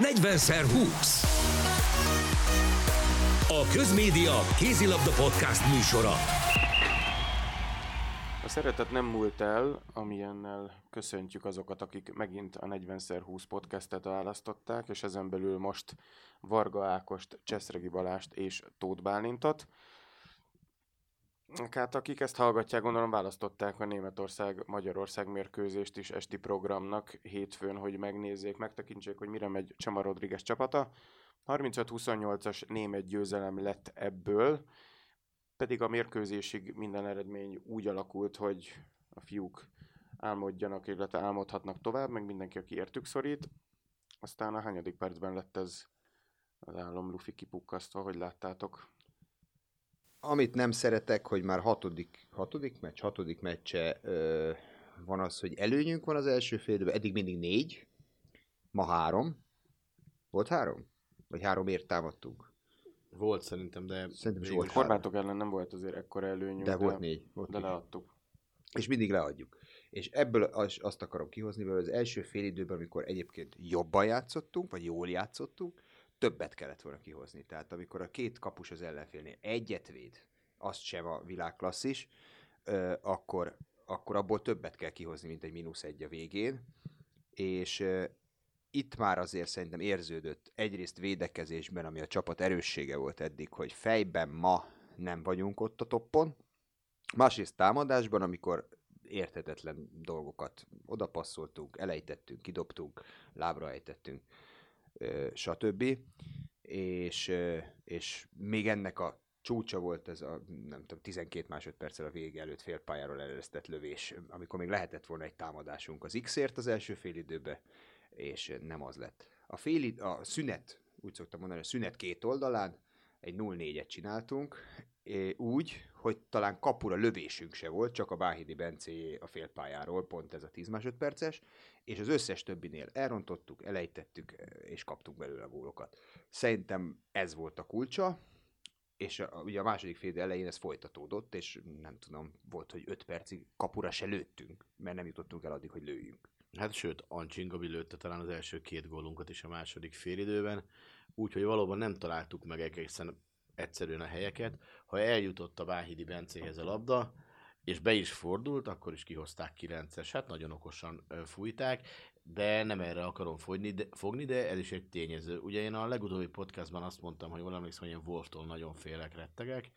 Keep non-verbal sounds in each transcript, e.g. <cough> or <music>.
40x20. A Közmédia Kézilabda Podcast műsora. A szeretet nem múlt el, amilyennel köszöntjük azokat, akik megint a 40x20 podcastet választották, és ezen belül most Varga Ákost, Cseszregi Balást és Tóth Bálintot. Hát akik ezt hallgatják, gondolom választották a Németország-Magyarország mérkőzést is esti programnak hétfőn, hogy megnézzék, megtekintsék, hogy mire megy Csama Rodriguez csapata. 35-28-as német győzelem lett ebből, pedig a mérkőzésig minden eredmény úgy alakult, hogy a fiúk álmodjanak, illetve álmodhatnak tovább, meg mindenki, aki értük szorít. Aztán a hányadik percben lett ez az álom lufi kipukkasztva, hogy láttátok? Amit nem szeretek, hogy már hatodik, hatodik meccs, hatodik meccse ö, van az, hogy előnyünk van az első fél időben, eddig mindig négy, ma három. Volt három? Vagy háromért támadtunk? Volt szerintem, de... Szerintem is volt A horvátok ellen nem volt azért ekkora előnyünk, De volt négy. Volt de négy. leadtuk. És mindig leadjuk. És ebből az, azt akarom kihozni, mert az első fél időben, amikor egyébként jobban játszottunk, vagy jól játszottunk, többet kellett volna kihozni. Tehát amikor a két kapus az ellenfélnél egyet véd, azt sem a világklasszis, akkor, akkor abból többet kell kihozni, mint egy mínusz egy a végén. És itt már azért szerintem érződött egyrészt védekezésben, ami a csapat erőssége volt eddig, hogy fejben ma nem vagyunk ott a toppon, másrészt támadásban, amikor érthetetlen dolgokat odapasszoltunk, elejtettünk, kidobtunk, lábra ejtettünk, stb. És, és még ennek a csúcsa volt ez a, nem tudom, 12 másodperccel a vége előtt félpályáról eleresztett lövés, amikor még lehetett volna egy támadásunk az X-ért az első fél időbe, és nem az lett. A, fél, a szünet, úgy szoktam mondani, a szünet két oldalán egy 0-4-et csináltunk, úgy, hogy talán kapura lövésünk se volt, csak a Váhidi Bencé a félpályáról, pont ez a 10 másodperces, és az összes többinél elrontottuk, elejtettük, és kaptunk belőle gólokat. Szerintem ez volt a kulcsa, és a, ugye a második fél elején ez folytatódott, és nem tudom, volt, hogy 5 percig kapura se lőttünk, mert nem jutottunk el addig, hogy lőjünk. Hát sőt, Ancsin Gabi lőtte talán az első két gólunkat is a második félidőben, úgyhogy valóban nem találtuk meg egészen egyszerűen a helyeket. Ha eljutott a Váhidi Bencéhez a labda, és be is fordult, akkor is kihozták 9-es. Hát nagyon okosan fújták, de nem erre akarom fogni de, fogni, de ez is egy tényező. Ugye én a legutóbbi podcastban azt mondtam, hogy valamelyik hogy én Wolftól nagyon félek, rettegek.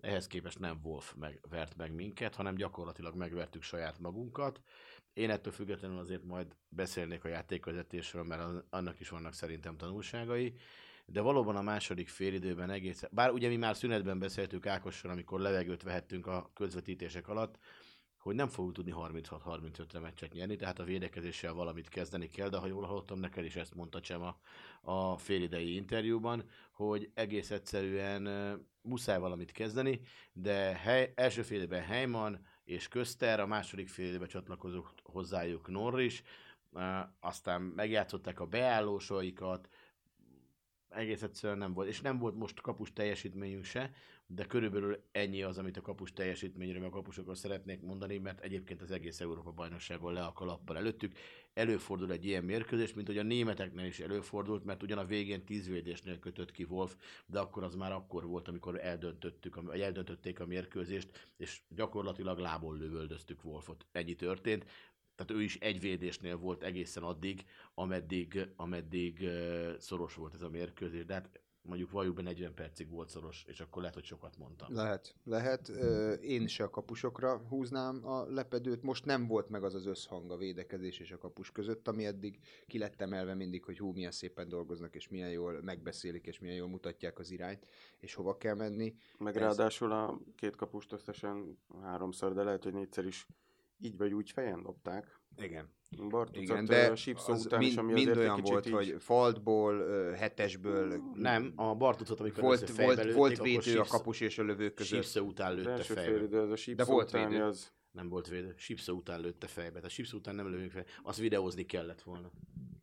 Ehhez képest nem Wolf meg, vert meg minket, hanem gyakorlatilag megvertük saját magunkat. Én ettől függetlenül azért majd beszélnék a játékvezetésről, mert annak is vannak szerintem tanulságai. De valóban a második félidőben egész, bár ugye mi már szünetben beszéltük Ákossal, amikor levegőt vehettünk a közvetítések alatt, hogy nem fogunk tudni 36-35-re meccset nyerni, tehát a védekezéssel valamit kezdeni kell, de ha jól hallottam, neked is ezt mondta Csema a félidei interjúban, hogy egész egyszerűen muszáj valamit kezdeni, de hely, első félidőben Heyman és Köster, a második félidőben csatlakozott hozzájuk Norris, aztán megjátszották a beállósaikat, egész egyszerűen nem volt, és nem volt most kapus teljesítményünk se, de körülbelül ennyi az, amit a kapus teljesítményről, meg a kapusokról szeretnék mondani, mert egyébként az egész Európa bajnokságon le a kalappal előttük. Előfordul egy ilyen mérkőzés, mint hogy a németeknél is előfordult, mert ugyan a végén tíz védésnél kötött ki Wolf, de akkor az már akkor volt, amikor eldöntöttük, vagy eldöntötték a mérkőzést, és gyakorlatilag lából lövöldöztük Wolfot. Ennyi történt. Tehát ő is egy védésnél volt egészen addig, ameddig, ameddig szoros volt ez a mérkőzés, de hát mondjuk valljuk be 40 percig volt szoros, és akkor lehet, hogy sokat mondtam. Lehet, lehet. Én se a kapusokra húznám a lepedőt. Most nem volt meg az az összhang a védekezés és a kapus között, ami eddig ki lett emelve mindig, hogy hú, milyen szépen dolgoznak, és milyen jól megbeszélik, és milyen jól mutatják az irányt, és hova kell menni. Meg Ez- ráadásul a két kapust összesen háromszor, de lehet, hogy négyszer is így vagy úgy fejen dobták. Igen. Bartucot Igen, de de a sípszó az után mind, is, ami mind olyan egy volt, így... hogy faltból, hetesből, Nem, a Bartucot, amikor volt, volt, lőtték, volt védő a kapus és a lövő között. Chipse után lőtte fejbe. idő, az a sípszó volt védő. az... Nem volt védő. Chipse után lőtte fejbe. Tehát Chipse után nem lövünk fel. Azt videózni kellett volna.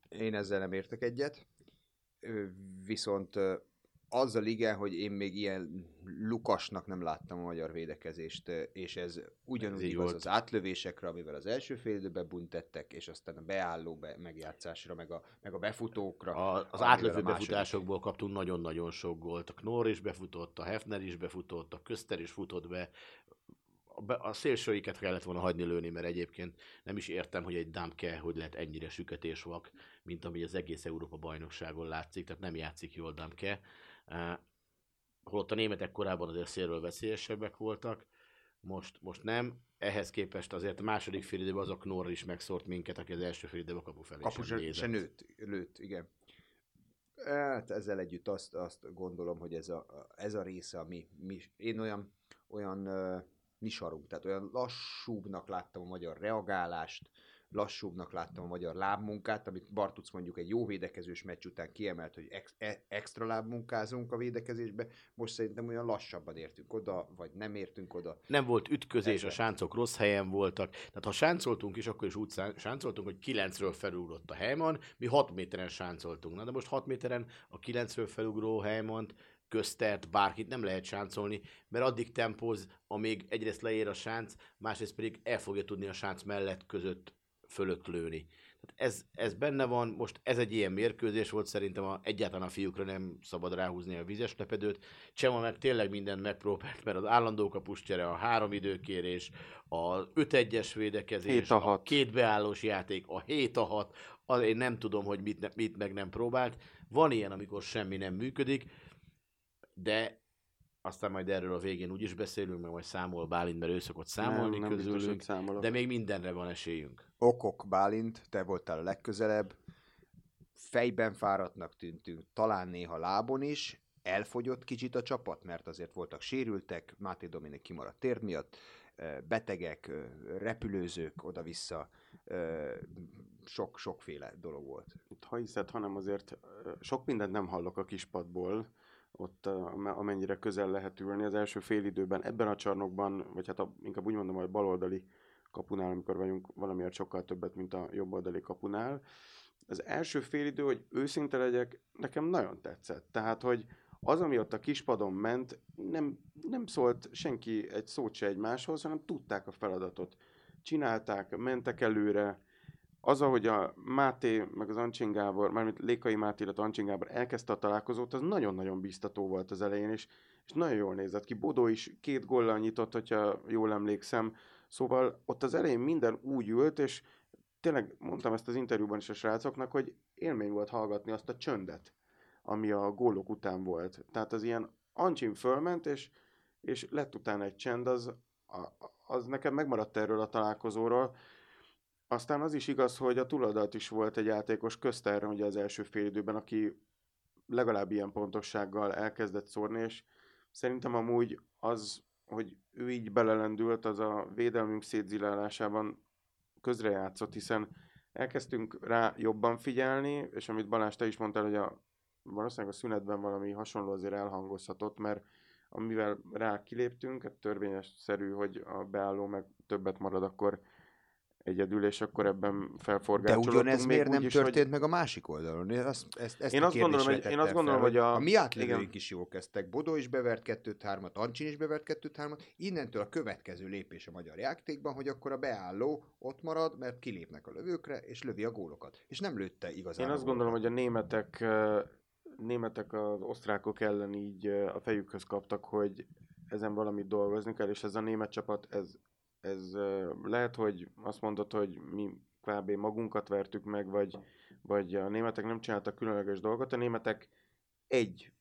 Én ezzel nem értek egyet. Viszont azzal igen, hogy én még ilyen lukasnak nem láttam a magyar védekezést, és ez ugyanúgy Ez igaz volt. az átlövésekre, amivel az első fél időben buntettek, és aztán a beálló be, megjátszásra, meg a, meg a befutókra. A, az átlövő a befutásokból kaptunk nagyon-nagyon sok gólt. A Knorr is befutott, a Hefner is befutott, a Köster is futott be. A, szélsőiket kellett volna hagyni lőni, mert egyébként nem is értem, hogy egy Damke hogy lehet ennyire süketés-vak, mint ami az egész Európa bajnokságon látszik, tehát nem játszik jól Damke. Holott a németek korábban azért szélről veszélyesebbek voltak, most, most nem. Ehhez képest azért a második fél időben az a Knorr is megszórt minket, aki az első fél időben a kapu felé Kapu sem se, nézett. se nőtt, lőtt, igen. Hát ezzel együtt azt, azt gondolom, hogy ez a, ez a része, ami mi, én olyan, olyan uh, nisarunk, tehát olyan lassúbbnak láttam a magyar reagálást, lassúbbnak láttam a magyar lábmunkát, amit Bartuc mondjuk egy jó védekezős meccs után kiemelt, hogy ex, e, extra lábmunkázunk a védekezésbe, most szerintem olyan lassabban értünk oda, vagy nem értünk oda. nem volt ütközés, Ezzel. a sáncok rossz helyen voltak. Tehát ha sáncoltunk is, akkor is úgy sáncoltunk, hogy 9-ről felugrott a Helymon, mi 6 méteren sáncoltunk. Na de most 6 méteren a 9-ről felugró Helymont, köztert, bárkit nem lehet sáncolni, mert addig tempóz, amíg egyrészt leér a sánc, másrészt pedig el fogja tudni a sánc mellett között fölött lőni. Tehát ez, ez benne van, most ez egy ilyen mérkőzés volt, szerintem a, egyáltalán a fiúkra nem szabad ráhúzni a vizes lepedőt. Csema meg tényleg mindent megpróbált, mert az állandó kapuscsere, a három időkérés, az 5-1-es védekezés, a a két beállós játék, a 7 a 6, az én nem tudom, hogy mit, ne, mit meg nem próbált. Van ilyen, amikor semmi nem működik, de aztán majd erről a végén úgy is beszélünk, meg majd számol Bálint, mert ő szokott számolni nem, nem közülünk, de még mindenre van esélyünk. Okok Bálint, te voltál a legközelebb, fejben fáradtnak tűntünk, talán néha lábon is, elfogyott kicsit a csapat, mert azért voltak sérültek, Máté Dominik kimaradt térd miatt, betegek, repülőzők oda-vissza, sok, sokféle dolog volt. Ha hiszed, hanem azért sok mindent nem hallok a kispadból, ott amennyire közel lehet ülni az első fél időben, ebben a csarnokban, vagy hát a, inkább úgy mondom, hogy baloldali kapunál, amikor vagyunk valamiért sokkal többet, mint a jobboldali kapunál. Az első fél idő, hogy őszinte legyek, nekem nagyon tetszett. Tehát, hogy az, ami ott a kispadon ment, nem, nem szólt senki egy szót se egymáshoz, hanem tudták a feladatot. Csinálták, mentek előre, az, ahogy a Máté, meg az Ancsin Gábor, mármint Lékai Máté, illetve Ancsin Gábor elkezdte a találkozót, az nagyon-nagyon biztató volt az elején, és, és nagyon jól nézett ki. Bodó is két góllal nyitott, hogyha jól emlékszem. Szóval ott az elején minden úgy ült, és tényleg mondtam ezt az interjúban is a srácoknak, hogy élmény volt hallgatni azt a csöndet, ami a gólok után volt. Tehát az ilyen Ancsin fölment, és, és lett utána egy csend, az, az nekem megmaradt erről a találkozóról. Aztán az is igaz, hogy a túloldalt is volt egy játékos közterre, ugye az első fél időben, aki legalább ilyen pontossággal elkezdett szórni, és szerintem amúgy az, hogy ő így belelendült, az a védelmünk szétzilálásában közrejátszott, hiszen elkezdtünk rá jobban figyelni, és amit Balázs te is mondtál, hogy a, valószínűleg a szünetben valami hasonló azért elhangozhatott, mert amivel rá kiléptünk, hát törvényes szerű, hogy a beálló meg többet marad akkor egyedül, és akkor ebben De felforgácsolódtunk. ugyanez még miért nem is, történt meg a másik oldalon? Én azt, ezt, ezt Én a azt gondolom, hogy- én azt gondolom, fel, hogy a- a mi átlövőink is jól kezdtek. Bodó is bevert kettőt-hármat, Ancsin is bevert kettőt-hármat. Innentől a következő lépés a magyar játékban, hogy akkor a beálló ott marad, mert kilépnek a lövőkre, és lövi a gólokat. És nem lőtte igazán Én azt gondolom, hogy a németek, németek az osztrákok ellen így a fejükhöz kaptak, hogy ezen valamit dolgozni kell, és ez a német csapat, ez, ez eh, lehet, hogy azt mondod, hogy mi kb. magunkat vertük meg, vagy, vagy a németek nem csináltak különleges dolgot, a németek egy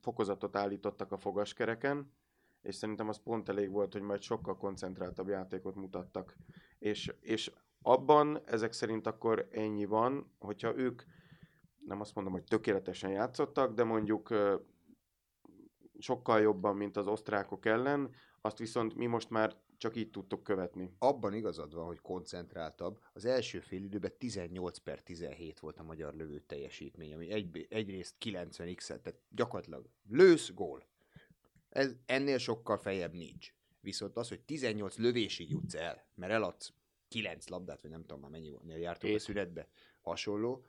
fokozatot állítottak a fogaskereken, és szerintem az pont elég volt, hogy majd sokkal koncentráltabb játékot mutattak. És, és abban ezek szerint akkor ennyi van, hogyha ők nem azt mondom, hogy tökéletesen játszottak, de mondjuk sokkal jobban, mint az osztrákok ellen, azt viszont mi most már csak így tudtuk követni. abban igazad van, hogy koncentráltabb. Az első fél időben 18 per 17 volt a magyar lövő teljesítmény, ami egy, egyrészt 90 x tehát gyakorlatilag lősz, gól. Ez ennél sokkal feljebb nincs. Viszont az, hogy 18 lövésig jutsz el, mert eladsz 9 labdát, vagy nem tudom már mennyi volt, jártunk a Hét. szünetbe, hasonló,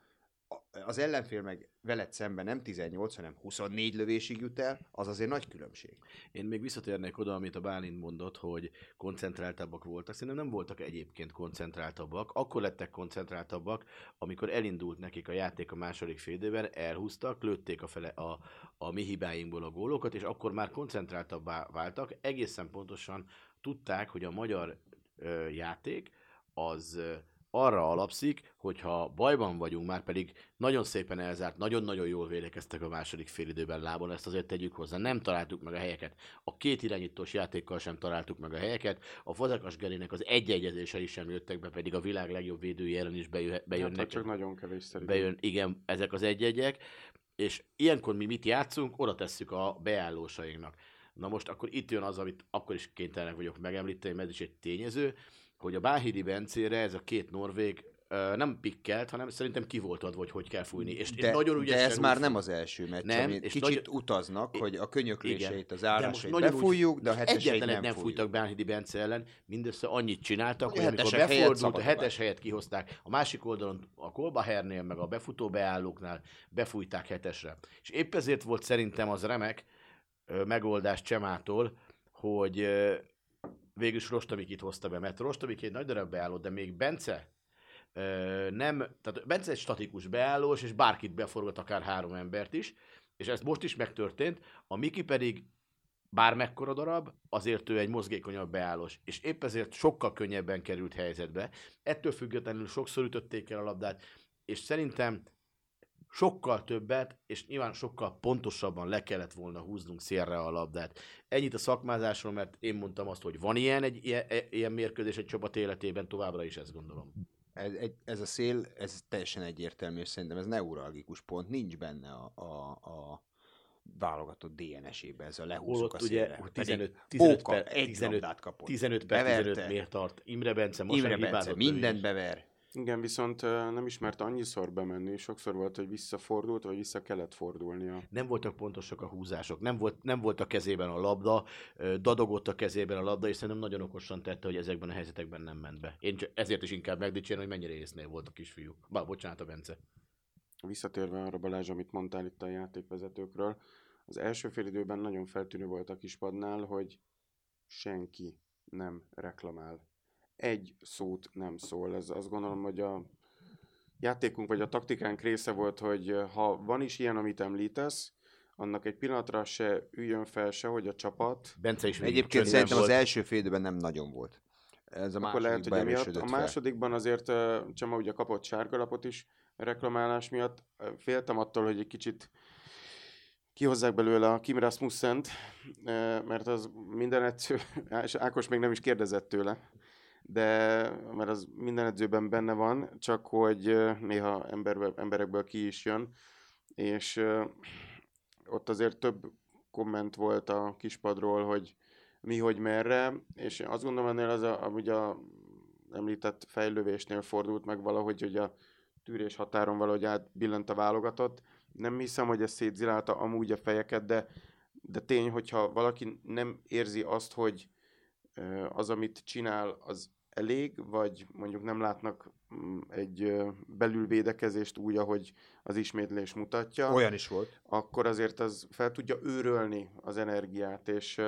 az ellenfél meg veled szemben nem 18, hanem 24 lövésig jut el, az azért nagy különbség. Én még visszatérnék oda, amit a Bálint mondott, hogy koncentráltabbak voltak. Szerintem nem voltak egyébként koncentráltabbak. Akkor lettek koncentráltabbak, amikor elindult nekik a játék a második félidőben, elhúztak, lőtték a, fele, a, a mi hibáinkból a gólokat, és akkor már koncentráltabbá váltak. Egészen pontosan tudták, hogy a magyar ö, játék az arra alapszik, hogyha bajban vagyunk, már pedig nagyon szépen elzárt, nagyon-nagyon jól védekeztek a második félidőben lábon, ezt azért tegyük hozzá. Nem találtuk meg a helyeket. A két irányítós játékkal sem találtuk meg a helyeket. A Fazekas Gerinek az egy-egyezései sem jöttek be, pedig a világ legjobb védői ellen is Hát, bejönnek. csak nagyon kevés szerintem. bejön, igen, ezek az egy-egyek, és ilyenkor mi mit játszunk, oda tesszük a beállósainknak. Na most akkor itt jön az, amit akkor is kénytelenek vagyok megemlíteni, mert ez is egy tényező, hogy a Báhidi Bencére ez a két norvég nem pikkelt, hanem szerintem ki volt adva, hogy hogy kell fújni. És De, nagyon de ez már nem az első meccs, Nem, és kicsit nagyon- utaznak, hogy a könyökléseit, az állásait befújjuk, de a heteseit nem, nem fújtak Bánhidi Bence ellen, mindössze annyit csináltak, Hogy amikor befordult, a hetes helyet kihozták, a másik oldalon a Kolbahernél, meg a befutó beállóknál befújták hetesre. És épp ezért volt szerintem az remek megoldás Csemától, hogy végül is Rostamikit hozta be, mert Rostamik egy nagy darab beálló, de még Bence ö, nem, tehát Bence egy statikus beállós, és bárkit beforgat akár három embert is, és ez most is megtörtént, a Miki pedig bármekkora darab, azért ő egy mozgékonyabb beállós, és épp ezért sokkal könnyebben került helyzetbe. Ettől függetlenül sokszor ütötték el a labdát, és szerintem sokkal többet, és nyilván sokkal pontosabban le kellett volna húznunk szélre a labdát. Ennyit a szakmázásról, mert én mondtam azt, hogy van ilyen, egy ilyen, e- ilyen mérkőzés egy csapat életében, továbbra is ezt gondolom. Ez, ez a szél, ez teljesen egyértelmű, és szerintem ez neuralgikus pont, nincs benne a, a, a válogatott DNS-ébe, ez a lehúzzuk a Holott ugye szélre. 15, Pedig 15 Póka per, egy 15, labdát kapott. 15 per Beverte. 15 miért tart. Imre Bence most Imre Bence mindent bever. Igen, viszont nem ismerte annyiszor bemenni, sokszor volt, hogy visszafordult, vagy vissza kellett fordulnia. nem voltak pontosak a húzások, nem volt, nem volt a kezében a labda, dadogott a kezében a labda, és szerintem nagyon okosan tette, hogy ezekben a helyzetekben nem ment be. Én csak ezért is inkább megdicsérem, hogy mennyire észnél volt a kisfiúk. Bá, bocsánat a Bence. Visszatérve arra Balázs, amit mondtál itt a játékvezetőkről, az első fél időben nagyon feltűnő volt a kispadnál, hogy senki nem reklamál. Egy szót nem szól. Ez azt gondolom, hogy a játékunk vagy a taktikánk része volt, hogy ha van is ilyen, amit említesz, annak egy pillanatra se üljön fel se, hogy a csapat, Bence is Egyébként szerintem az első fél időben nem nagyon volt. Ez a akkor lehet, hogy másodikban emiatt. A fel. másodikban azért Csama ugye kapott sárgalapot is reklamálás miatt. Féltem attól, hogy egy kicsit kihozzák belőle a Kim Rasmussen-t, mert az minden edző, és <laughs> Ákos még nem is kérdezett tőle, de mert az minden edzőben benne van, csak hogy néha emberből, emberekből ki is jön, és ott azért több komment volt a kispadról, hogy mi, hogy merre, és azt gondolom ennél az, a, amúgy a említett fejlővésnél fordult meg valahogy, hogy a tűrés határon valahogy átbillent a válogatott. Nem hiszem, hogy ez szétzilálta amúgy a fejeket, de, de tény, hogyha valaki nem érzi azt, hogy az, amit csinál, az elég, vagy mondjuk nem látnak mm, egy belülvédekezést úgy, ahogy az ismétlés mutatja, Olyan is volt. akkor azért az fel tudja őrölni az energiát, és,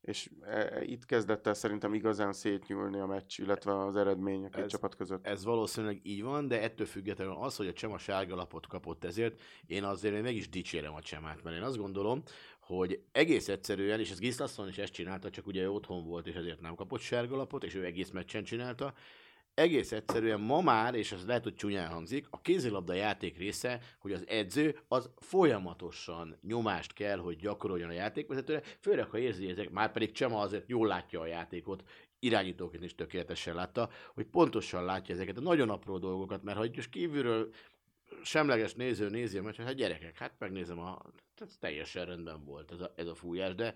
és e- e- itt kezdett el szerintem igazán szétnyúlni a meccs, illetve az eredmény a két Ez- csapat között. Ez valószínűleg így van, de ettől függetlenül az, hogy a Csema sárga lapot kapott ezért, én azért még meg is dicsérem a Csemát, mert én azt gondolom, hogy egész egyszerűen, és ez Gislason is ezt csinálta, csak ugye otthon volt, és ezért nem kapott sárga lapot, és ő egész meccsen csinálta, egész egyszerűen ma már, és ez lehet, hogy csúnyán hangzik, a kézilabda játék része, hogy az edző az folyamatosan nyomást kell, hogy gyakoroljon a játékvezetőre, főleg ha érzi, ezek, már pedig Csema azért jól látja a játékot, irányítóként is tökéletesen látta, hogy pontosan látja ezeket a nagyon apró dolgokat, mert ha kívülről semleges néző nézi meccset, hát gyerekek, hát megnézem, a, ez teljesen rendben volt ez a, ez a fújás, de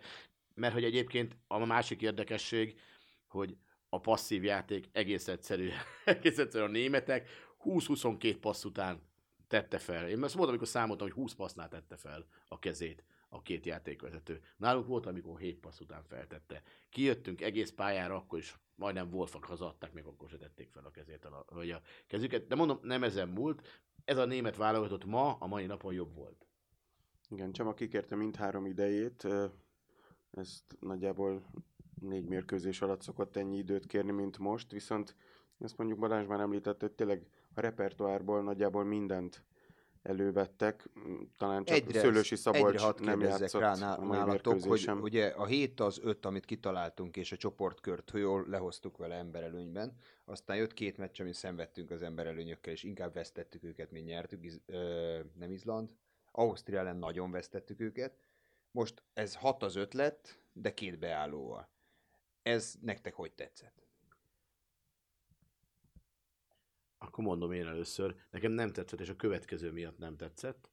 mert hogy egyébként a másik érdekesség, hogy a passzív játék egész egyszerű, <laughs> egész egyszerű a németek 20-22 passz után tette fel. Én azt mondtam, amikor számoltam, hogy 20 passznál tette fel a kezét a két játékvezető. Nálunk volt, amikor 7 passz után feltette. Kijöttünk egész pályára, akkor is majdnem Wolfak hazadták, még akkor se tették fel a kezét, vagy a kezüket. De mondom, nem ezen múlt, ez a német válogatott ma, a mai napon jobb volt. Igen, Csama kikérte mindhárom idejét, ezt nagyjából négy mérkőzés alatt szokott ennyi időt kérni, mint most, viszont ezt mondjuk Balázs már említette, hogy tényleg a repertoárból nagyjából mindent elővettek, talán csak Egyre, Szőlősi Szabolcs egyre nem játszott rá ná- nálatok, hogy ugye a 7 az 5, amit kitaláltunk, és a csoportkört hogy jól lehoztuk vele emberelőnyben, aztán jött két meccs, amit szenvedtünk az emberelőnyökkel, és inkább vesztettük őket, mint nyertük, Iz- ö, nem Izland. Ausztria ellen nagyon vesztettük őket. Most ez 6 az 5 lett, de két beállóval. Ez nektek hogy tetszett? Akkor mondom én először, nekem nem tetszett, és a következő miatt nem tetszett,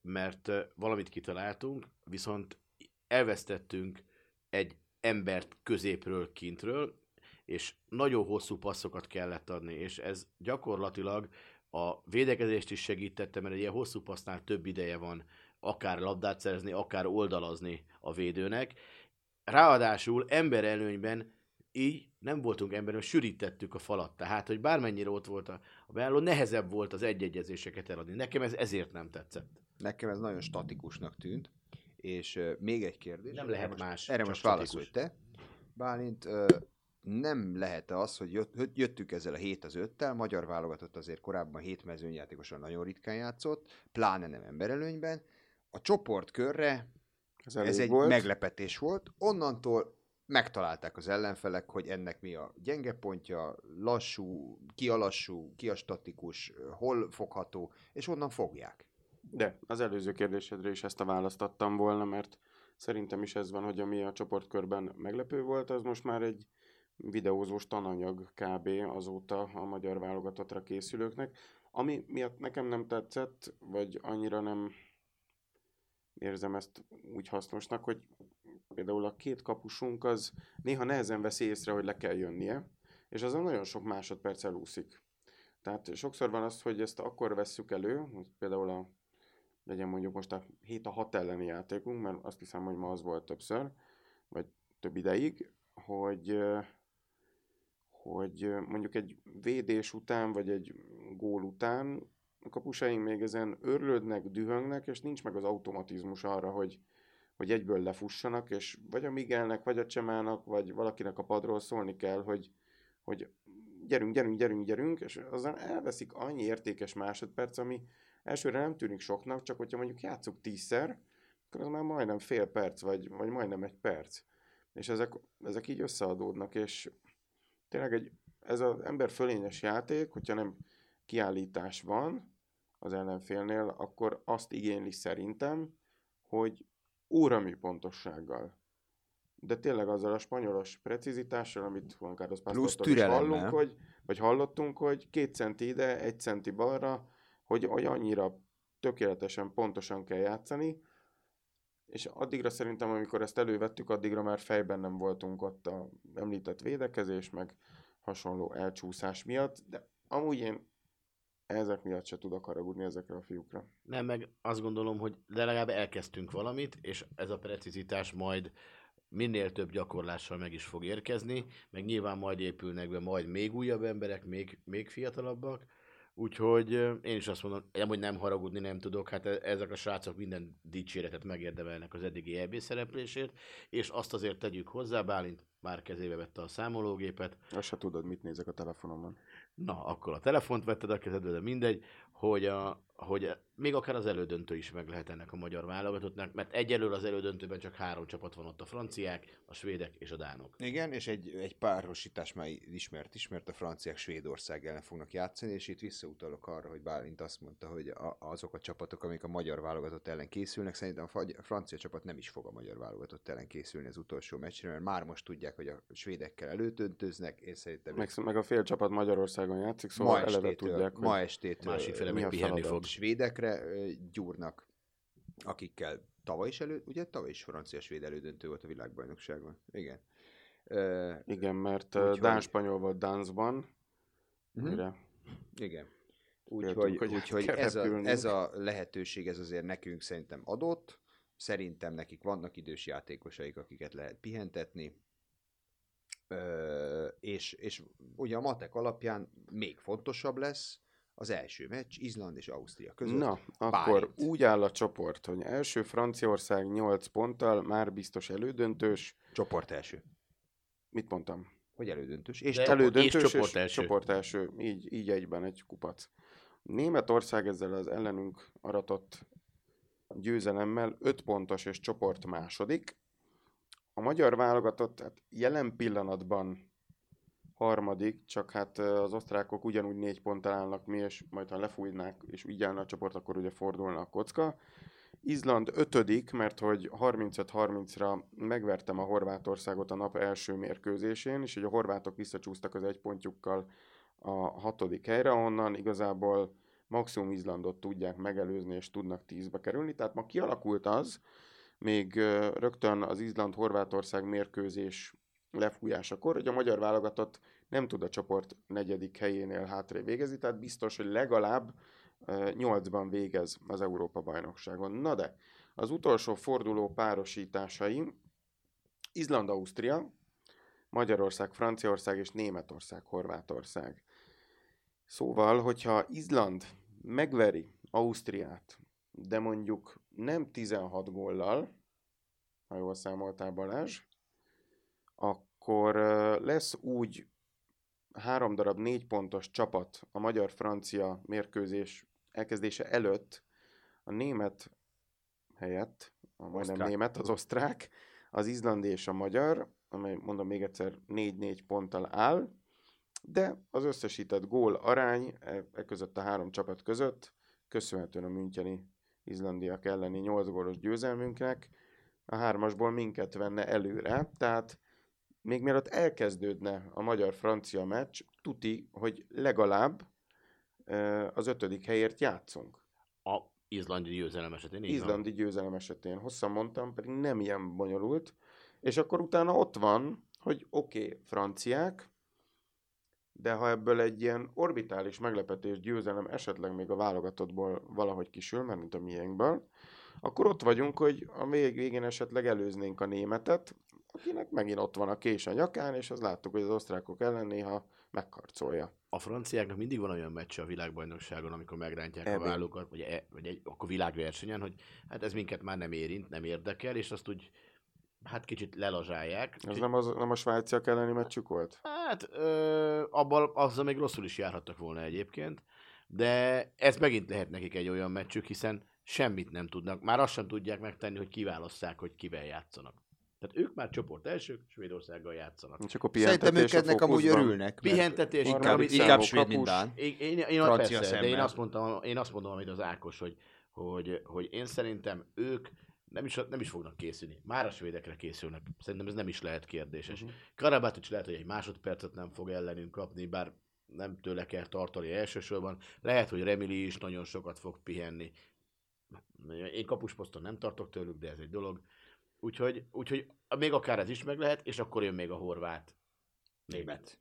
mert valamit kitaláltunk, viszont elvesztettünk egy embert középről, kintről, és nagyon hosszú passzokat kellett adni, és ez gyakorlatilag a védekezést is segítette, mert egy ilyen hosszú passznál több ideje van akár labdát szerezni, akár oldalazni a védőnek. Ráadásul emberelőnyben így nem voltunk emberben, sűrítettük a falat. Tehát, hogy bármennyire ott volt a, a beálló, nehezebb volt az egyegyezéseket eladni. Nekem ez ezért nem tetszett. Nekem ez nagyon statikusnak tűnt, és uh, még egy kérdés. Nem erre lehet most, más, Erre most válaszolj te. Bálint, uh, nem lehet az, hogy jött, hogy jöttünk ezzel a 7 az 5-tel, magyar válogatott azért korábban 7 mezőnyjátékosan nagyon ritkán játszott, pláne nem emberelőnyben. A csoportkörre Ez, ez egy volt. meglepetés volt. Onnantól megtalálták az ellenfelek, hogy ennek mi a gyenge pontja, lassú, ki a lassú, ki a statikus, hol fogható, és onnan fogják. De az előző kérdésedre is ezt a választ adtam volna, mert szerintem is ez van, hogy ami a csoportkörben meglepő volt, az most már egy videózós tananyag kb. azóta a magyar válogatottra készülőknek. Ami miatt nekem nem tetszett, vagy annyira nem érzem ezt úgy hasznosnak, hogy például a két kapusunk az néha nehezen veszi észre, hogy le kell jönnie, és azon nagyon sok másodperc elúszik. Tehát sokszor van az, hogy ezt akkor vesszük elő, hogy például a legyen mondjuk most a 7 a 6 elleni játékunk, mert azt hiszem, hogy ma az volt többször, vagy több ideig, hogy, hogy mondjuk egy védés után, vagy egy gól után a kapusaink még ezen örlődnek, dühöngnek, és nincs meg az automatizmus arra, hogy, hogy egyből lefussanak, és vagy a Miguelnek, vagy a Csemának, vagy valakinek a padról szólni kell, hogy, hogy gyerünk, gyerünk, gyerünk, gyerünk, és azon elveszik annyi értékes másodperc, ami elsőre nem tűnik soknak, csak hogyha mondjuk játszuk tízszer, akkor az már majdnem fél perc, vagy, vagy majdnem egy perc. És ezek, ezek így összeadódnak, és tényleg egy, ez az ember fölényes játék, hogyha nem kiállítás van az ellenfélnél, akkor azt igényli szerintem, hogy óramű pontossággal. De tényleg azzal a spanyolos precizitással, amit Juan Carlos Plusz Pastórtól is hallunk, hogy, vagy hallottunk, hogy két centi ide, egy centi balra, hogy, hogy annyira tökéletesen, pontosan kell játszani, és addigra szerintem, amikor ezt elővettük, addigra már fejben nem voltunk ott a említett védekezés, meg hasonló elcsúszás miatt, de amúgy én ezek miatt se tudok haragudni ezekre a fiúkra. Nem, meg azt gondolom, hogy de legalább elkezdtünk valamit, és ez a precizitás majd minél több gyakorlással meg is fog érkezni, meg nyilván majd épülnek be majd még újabb emberek, még, még fiatalabbak, úgyhogy én is azt mondom, nem, hogy nem haragudni nem tudok, hát e- ezek a srácok minden dicséretet megérdemelnek az eddigi EB szereplésért, és azt azért tegyük hozzá, Bálint már kezébe vette a számológépet, Azt se tudod, mit nézek a telefonomon. na, akkor a telefont vetted a kezedbe, de mindegy, hogy, a, hogy még akár az elődöntő is meg lehet ennek a magyar válogatottnak, mert egyelőre az elődöntőben csak három csapat van ott, a franciák, a svédek és a dánok. Igen, és egy, egy párosítás már ismert, ismert, a franciák Svédország ellen fognak játszani, és itt visszautalok arra, hogy Bálint azt mondta, hogy a, azok a csapatok, amik a magyar válogatott ellen készülnek, szerintem a francia csapat nem is fog a magyar válogatott ellen készülni az utolsó meccsre, mert már most tudják, hogy a svédekkel előtöntöznek, és szerintem Meg, meg a fél csapat Magyarországon játszik, szóval ma eleve estétől, tudják, hogy ma estétől Másik fele mi a pihenni fog. svédekre gyúrnak, akikkel tavaly is elő, ugye tavaly is francia-svéd elődöntő volt a világbajnokságon. Igen. Ö, igen, mert Úgyhogy- uh, Dán-spanyol volt Dánzban, mhm. mire Igen. Úgyhogy, hogy úgyhogy kell ez, a, ez a lehetőség, ez azért nekünk szerintem adott. Szerintem nekik vannak idős játékosaik, akiket lehet pihentetni. Ö, és, és ugye a matek alapján még fontosabb lesz az első meccs Izland és Ausztria között. Na, akkor Bálint. úgy áll a csoport, hogy első Franciaország 8 ponttal, már biztos elődöntős. Csoport első. Mit mondtam? Hogy elődöntős? És csoport. elődöntős és csoport első. csoport első. Így, így egyben egy kupac. Németország ezzel az ellenünk aratott győzelemmel 5 pontos és csoport második. A magyar válogatott hát jelen pillanatban harmadik, csak hát az osztrákok ugyanúgy négy ponttal állnak mi, és majd ha lefújnák, és úgy állna a csoport, akkor ugye fordulna a kocka. Izland ötödik, mert hogy 35-30-ra megvertem a Horvátországot a nap első mérkőzésén, és hogy a horvátok visszacsúsztak az egy pontjukkal a hatodik helyre, onnan igazából maximum Izlandot tudják megelőzni, és tudnak tízbe kerülni. Tehát ma kialakult az, még rögtön az Izland-Horvátország mérkőzés lefújásakor, hogy a magyar válogatott nem tud a csoport negyedik helyénél hátrébb végezni, tehát biztos, hogy legalább nyolcban végez az Európa-bajnokságon. Na de, az utolsó forduló párosításaim Izland-Ausztria, Magyarország, Franciaország és Németország, Horvátország. Szóval, hogyha Izland megveri Ausztriát, de mondjuk nem 16 góllal, ha jól számoltál Balázs, akkor lesz úgy három darab négy pontos csapat a magyar-francia mérkőzés elkezdése előtt a német helyett, a majdnem Osztrák. német, az osztrák, az izlandi és a magyar, amely mondom még egyszer 4-4 ponttal áll, de az összesített gól arány e, e között a három csapat között, köszönhetően a Müncheni izlandiak elleni 8 gólos győzelmünknek, a hármasból minket venne előre, tehát még mielőtt elkezdődne a magyar-francia meccs, tuti, hogy legalább az ötödik helyért játszunk. A izlandi győzelem esetén így van. Izlandi győzelem esetén. Hosszan mondtam, pedig nem ilyen bonyolult. És akkor utána ott van, hogy oké, okay, franciák, de ha ebből egy ilyen orbitális meglepetés győzelem esetleg még a válogatottból valahogy kisül, mert mint a miénkből, akkor ott vagyunk, hogy a vég- végén esetleg előznénk a németet, akinek megint ott van a kés a nyakán, és az láttuk, hogy az osztrákok ellen néha megkarcolja. A franciáknak mindig van olyan meccs a világbajnokságon, amikor megrántják a Ebben. vállukat, vagy, e, vagy egy, akkor világversenyen, hogy hát ez minket már nem érint, nem érdekel, és azt úgy hát kicsit lelazsálják. Ez nem, az, nem a svájciak elleni meccsük volt? Hát ö, abban azzal még rosszul is járhattak volna egyébként, de ez megint lehet nekik egy olyan meccsük, hiszen semmit nem tudnak. Már azt sem tudják megtenni, hogy kiválasszák, hogy kivel játszanak. Tehát ők már csoport elsők, Svédországgal játszanak. Csak a Szerintem ők a ennek amúgy örülnek. Pihentetés, Inkább, inkább svéd, mint Dán. Én, én, én persze, de én azt, mondtam, én azt mondom, amit az Ákos, hogy, hogy, hogy én szerintem ők nem is, nem is fognak készülni. Már a svédekre készülnek. Szerintem ez nem is lehet kérdéses. Uh-huh. Karabátics lehet, hogy egy másodpercet nem fog ellenünk kapni, bár nem tőle kell tartani elsősorban. Lehet, hogy Remili is nagyon sokat fog pihenni. Én kapusposzton nem tartok tőlük, de ez egy dolog. Úgyhogy, úgyhogy még akár ez is meg lehet, és akkor jön még a horvát. Német.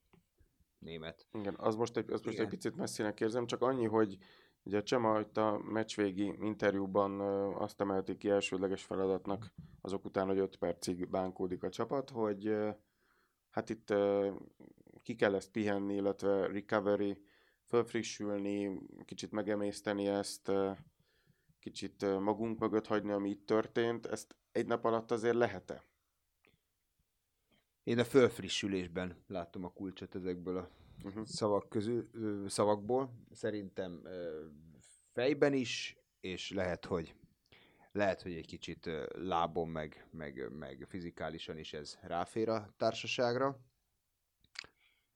Német. Igen, az most, egy, az most Igen. egy picit messzinek érzem, csak annyi, hogy ugye Csema itt a meccsvégi interjúban ö, azt emelték ki elsődleges feladatnak azok után, hogy 5 percig bánkódik a csapat, hogy hát itt ki kell ezt pihenni, illetve recovery, fölfrissülni, kicsit megemészteni ezt, kicsit magunk mögött hagyni, ami itt történt, ezt egy nap alatt azért lehet-e? Én a fölfrissülésben látom a kulcsot ezekből a Uh-huh. szavak közül, szavakból. Szerintem fejben is, és lehet, hogy lehet, hogy egy kicsit lábon, meg, meg, meg fizikálisan is ez ráfér a társaságra.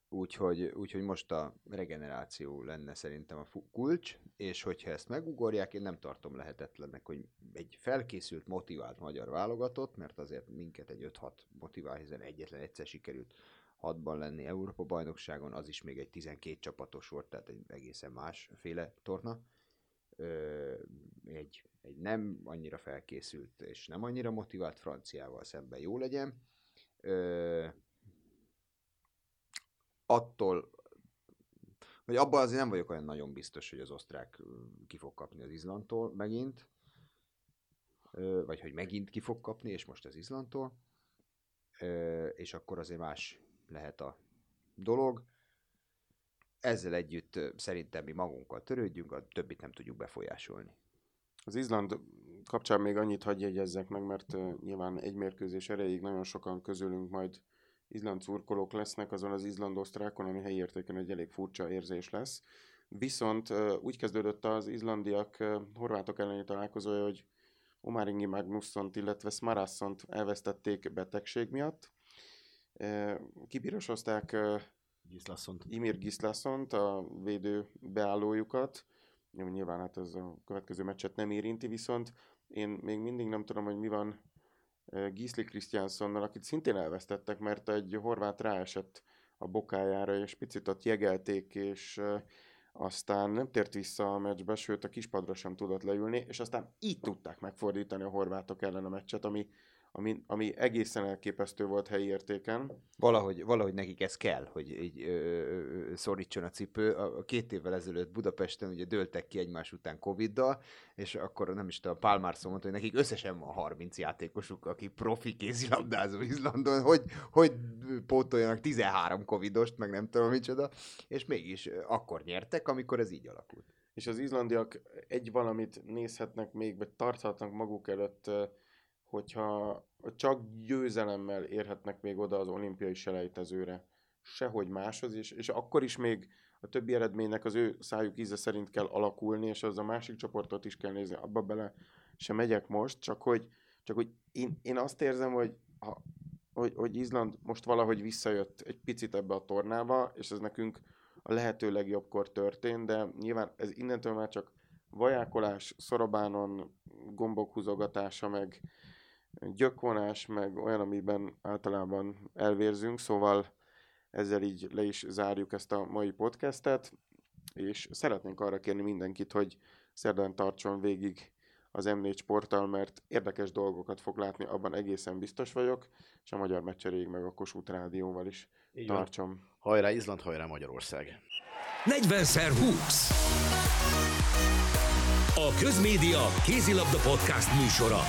Úgyhogy, úgyhogy most a regeneráció lenne szerintem a kulcs, és hogyha ezt megugorják, én nem tartom lehetetlennek, hogy egy felkészült, motivált magyar válogatott, mert azért minket egy 5-6 motivál, hiszen egyetlen egyszer sikerült hatban lenni Európa bajnokságon, az is még egy 12 csapatos volt, tehát egy egészen másféle torna. Ö, egy, egy nem annyira felkészült és nem annyira motivált franciával szemben jó legyen. Ö, attól, hogy abban azért nem vagyok olyan nagyon biztos, hogy az osztrák ki fog kapni az Izlandtól megint, vagy hogy megint ki fog kapni, és most az Izlandtól, és akkor azért más lehet a dolog. ezzel együtt szerintem mi magunkkal törődjünk, a többit nem tudjuk befolyásolni. Az Izland kapcsán még annyit hagyj jegyezzek meg, mert nyilván egy mérkőzés erejéig nagyon sokan közülünk majd Izland szurkolók lesznek azon az Izland osztrákon, ami helyi értéken egy elég furcsa érzés lesz. Viszont úgy kezdődött az izlandiak horvátok elleni találkozója, hogy Omaringi Magnussont, illetve Smarassont elvesztették betegség miatt. Kipirosozták uh, Gislasszont. Imir Gislassont, a védő beállójukat. Nyilván hát ez a következő meccset nem érinti, viszont én még mindig nem tudom, hogy mi van Gisli Kristianssonnal, akit szintén elvesztettek, mert egy horvát ráesett a bokájára, és picit ott jegelték, és aztán nem tért vissza a meccsbe, sőt a kispadra sem tudott leülni, és aztán így tudták megfordítani a horvátok ellen a meccset, ami, ami, ami egészen elképesztő volt helyi értéken. Valahogy, valahogy nekik ez kell, hogy így ö, ö, szorítson a cipő. A, a két évvel ezelőtt Budapesten ugye dőltek ki egymás után Covid-dal, és akkor nem is tudom, Pálmár szó mondta, hogy nekik összesen van 30 játékosuk, aki profi kézilabdázó Izlandon, hogy, hogy pótoljanak 13 Covidost, meg nem tudom micsoda, és mégis akkor nyertek, amikor ez így alakult. És az izlandiak egy valamit nézhetnek még, vagy tarthatnak maguk előtt, hogyha csak győzelemmel érhetnek még oda az olimpiai selejtezőre. Sehogy máshoz, és, és akkor is még a többi eredménynek az ő szájuk íze szerint kell alakulni, és az a másik csoportot is kell nézni. Abba bele sem megyek most, csak hogy, csak hogy én, én azt érzem, hogy, ha, hogy, hogy Izland most valahogy visszajött egy picit ebbe a tornába, és ez nekünk a lehető legjobbkor történt, de nyilván ez innentől már csak vajákolás, szorobánon, gombok húzogatása, meg gyökvonás, meg olyan, amiben általában elvérzünk, szóval ezzel így le is zárjuk ezt a mai podcastet, és szeretnénk arra kérni mindenkit, hogy szerdán tartson végig az M4 sporttal, mert érdekes dolgokat fog látni, abban egészen biztos vagyok, és a Magyar Meccseréig meg a Kossuth Rádióval is Így van. tartsom. Hajrá Izland, hajrá Magyarország! 40x20. A Közmédia kézilabda podcast műsora.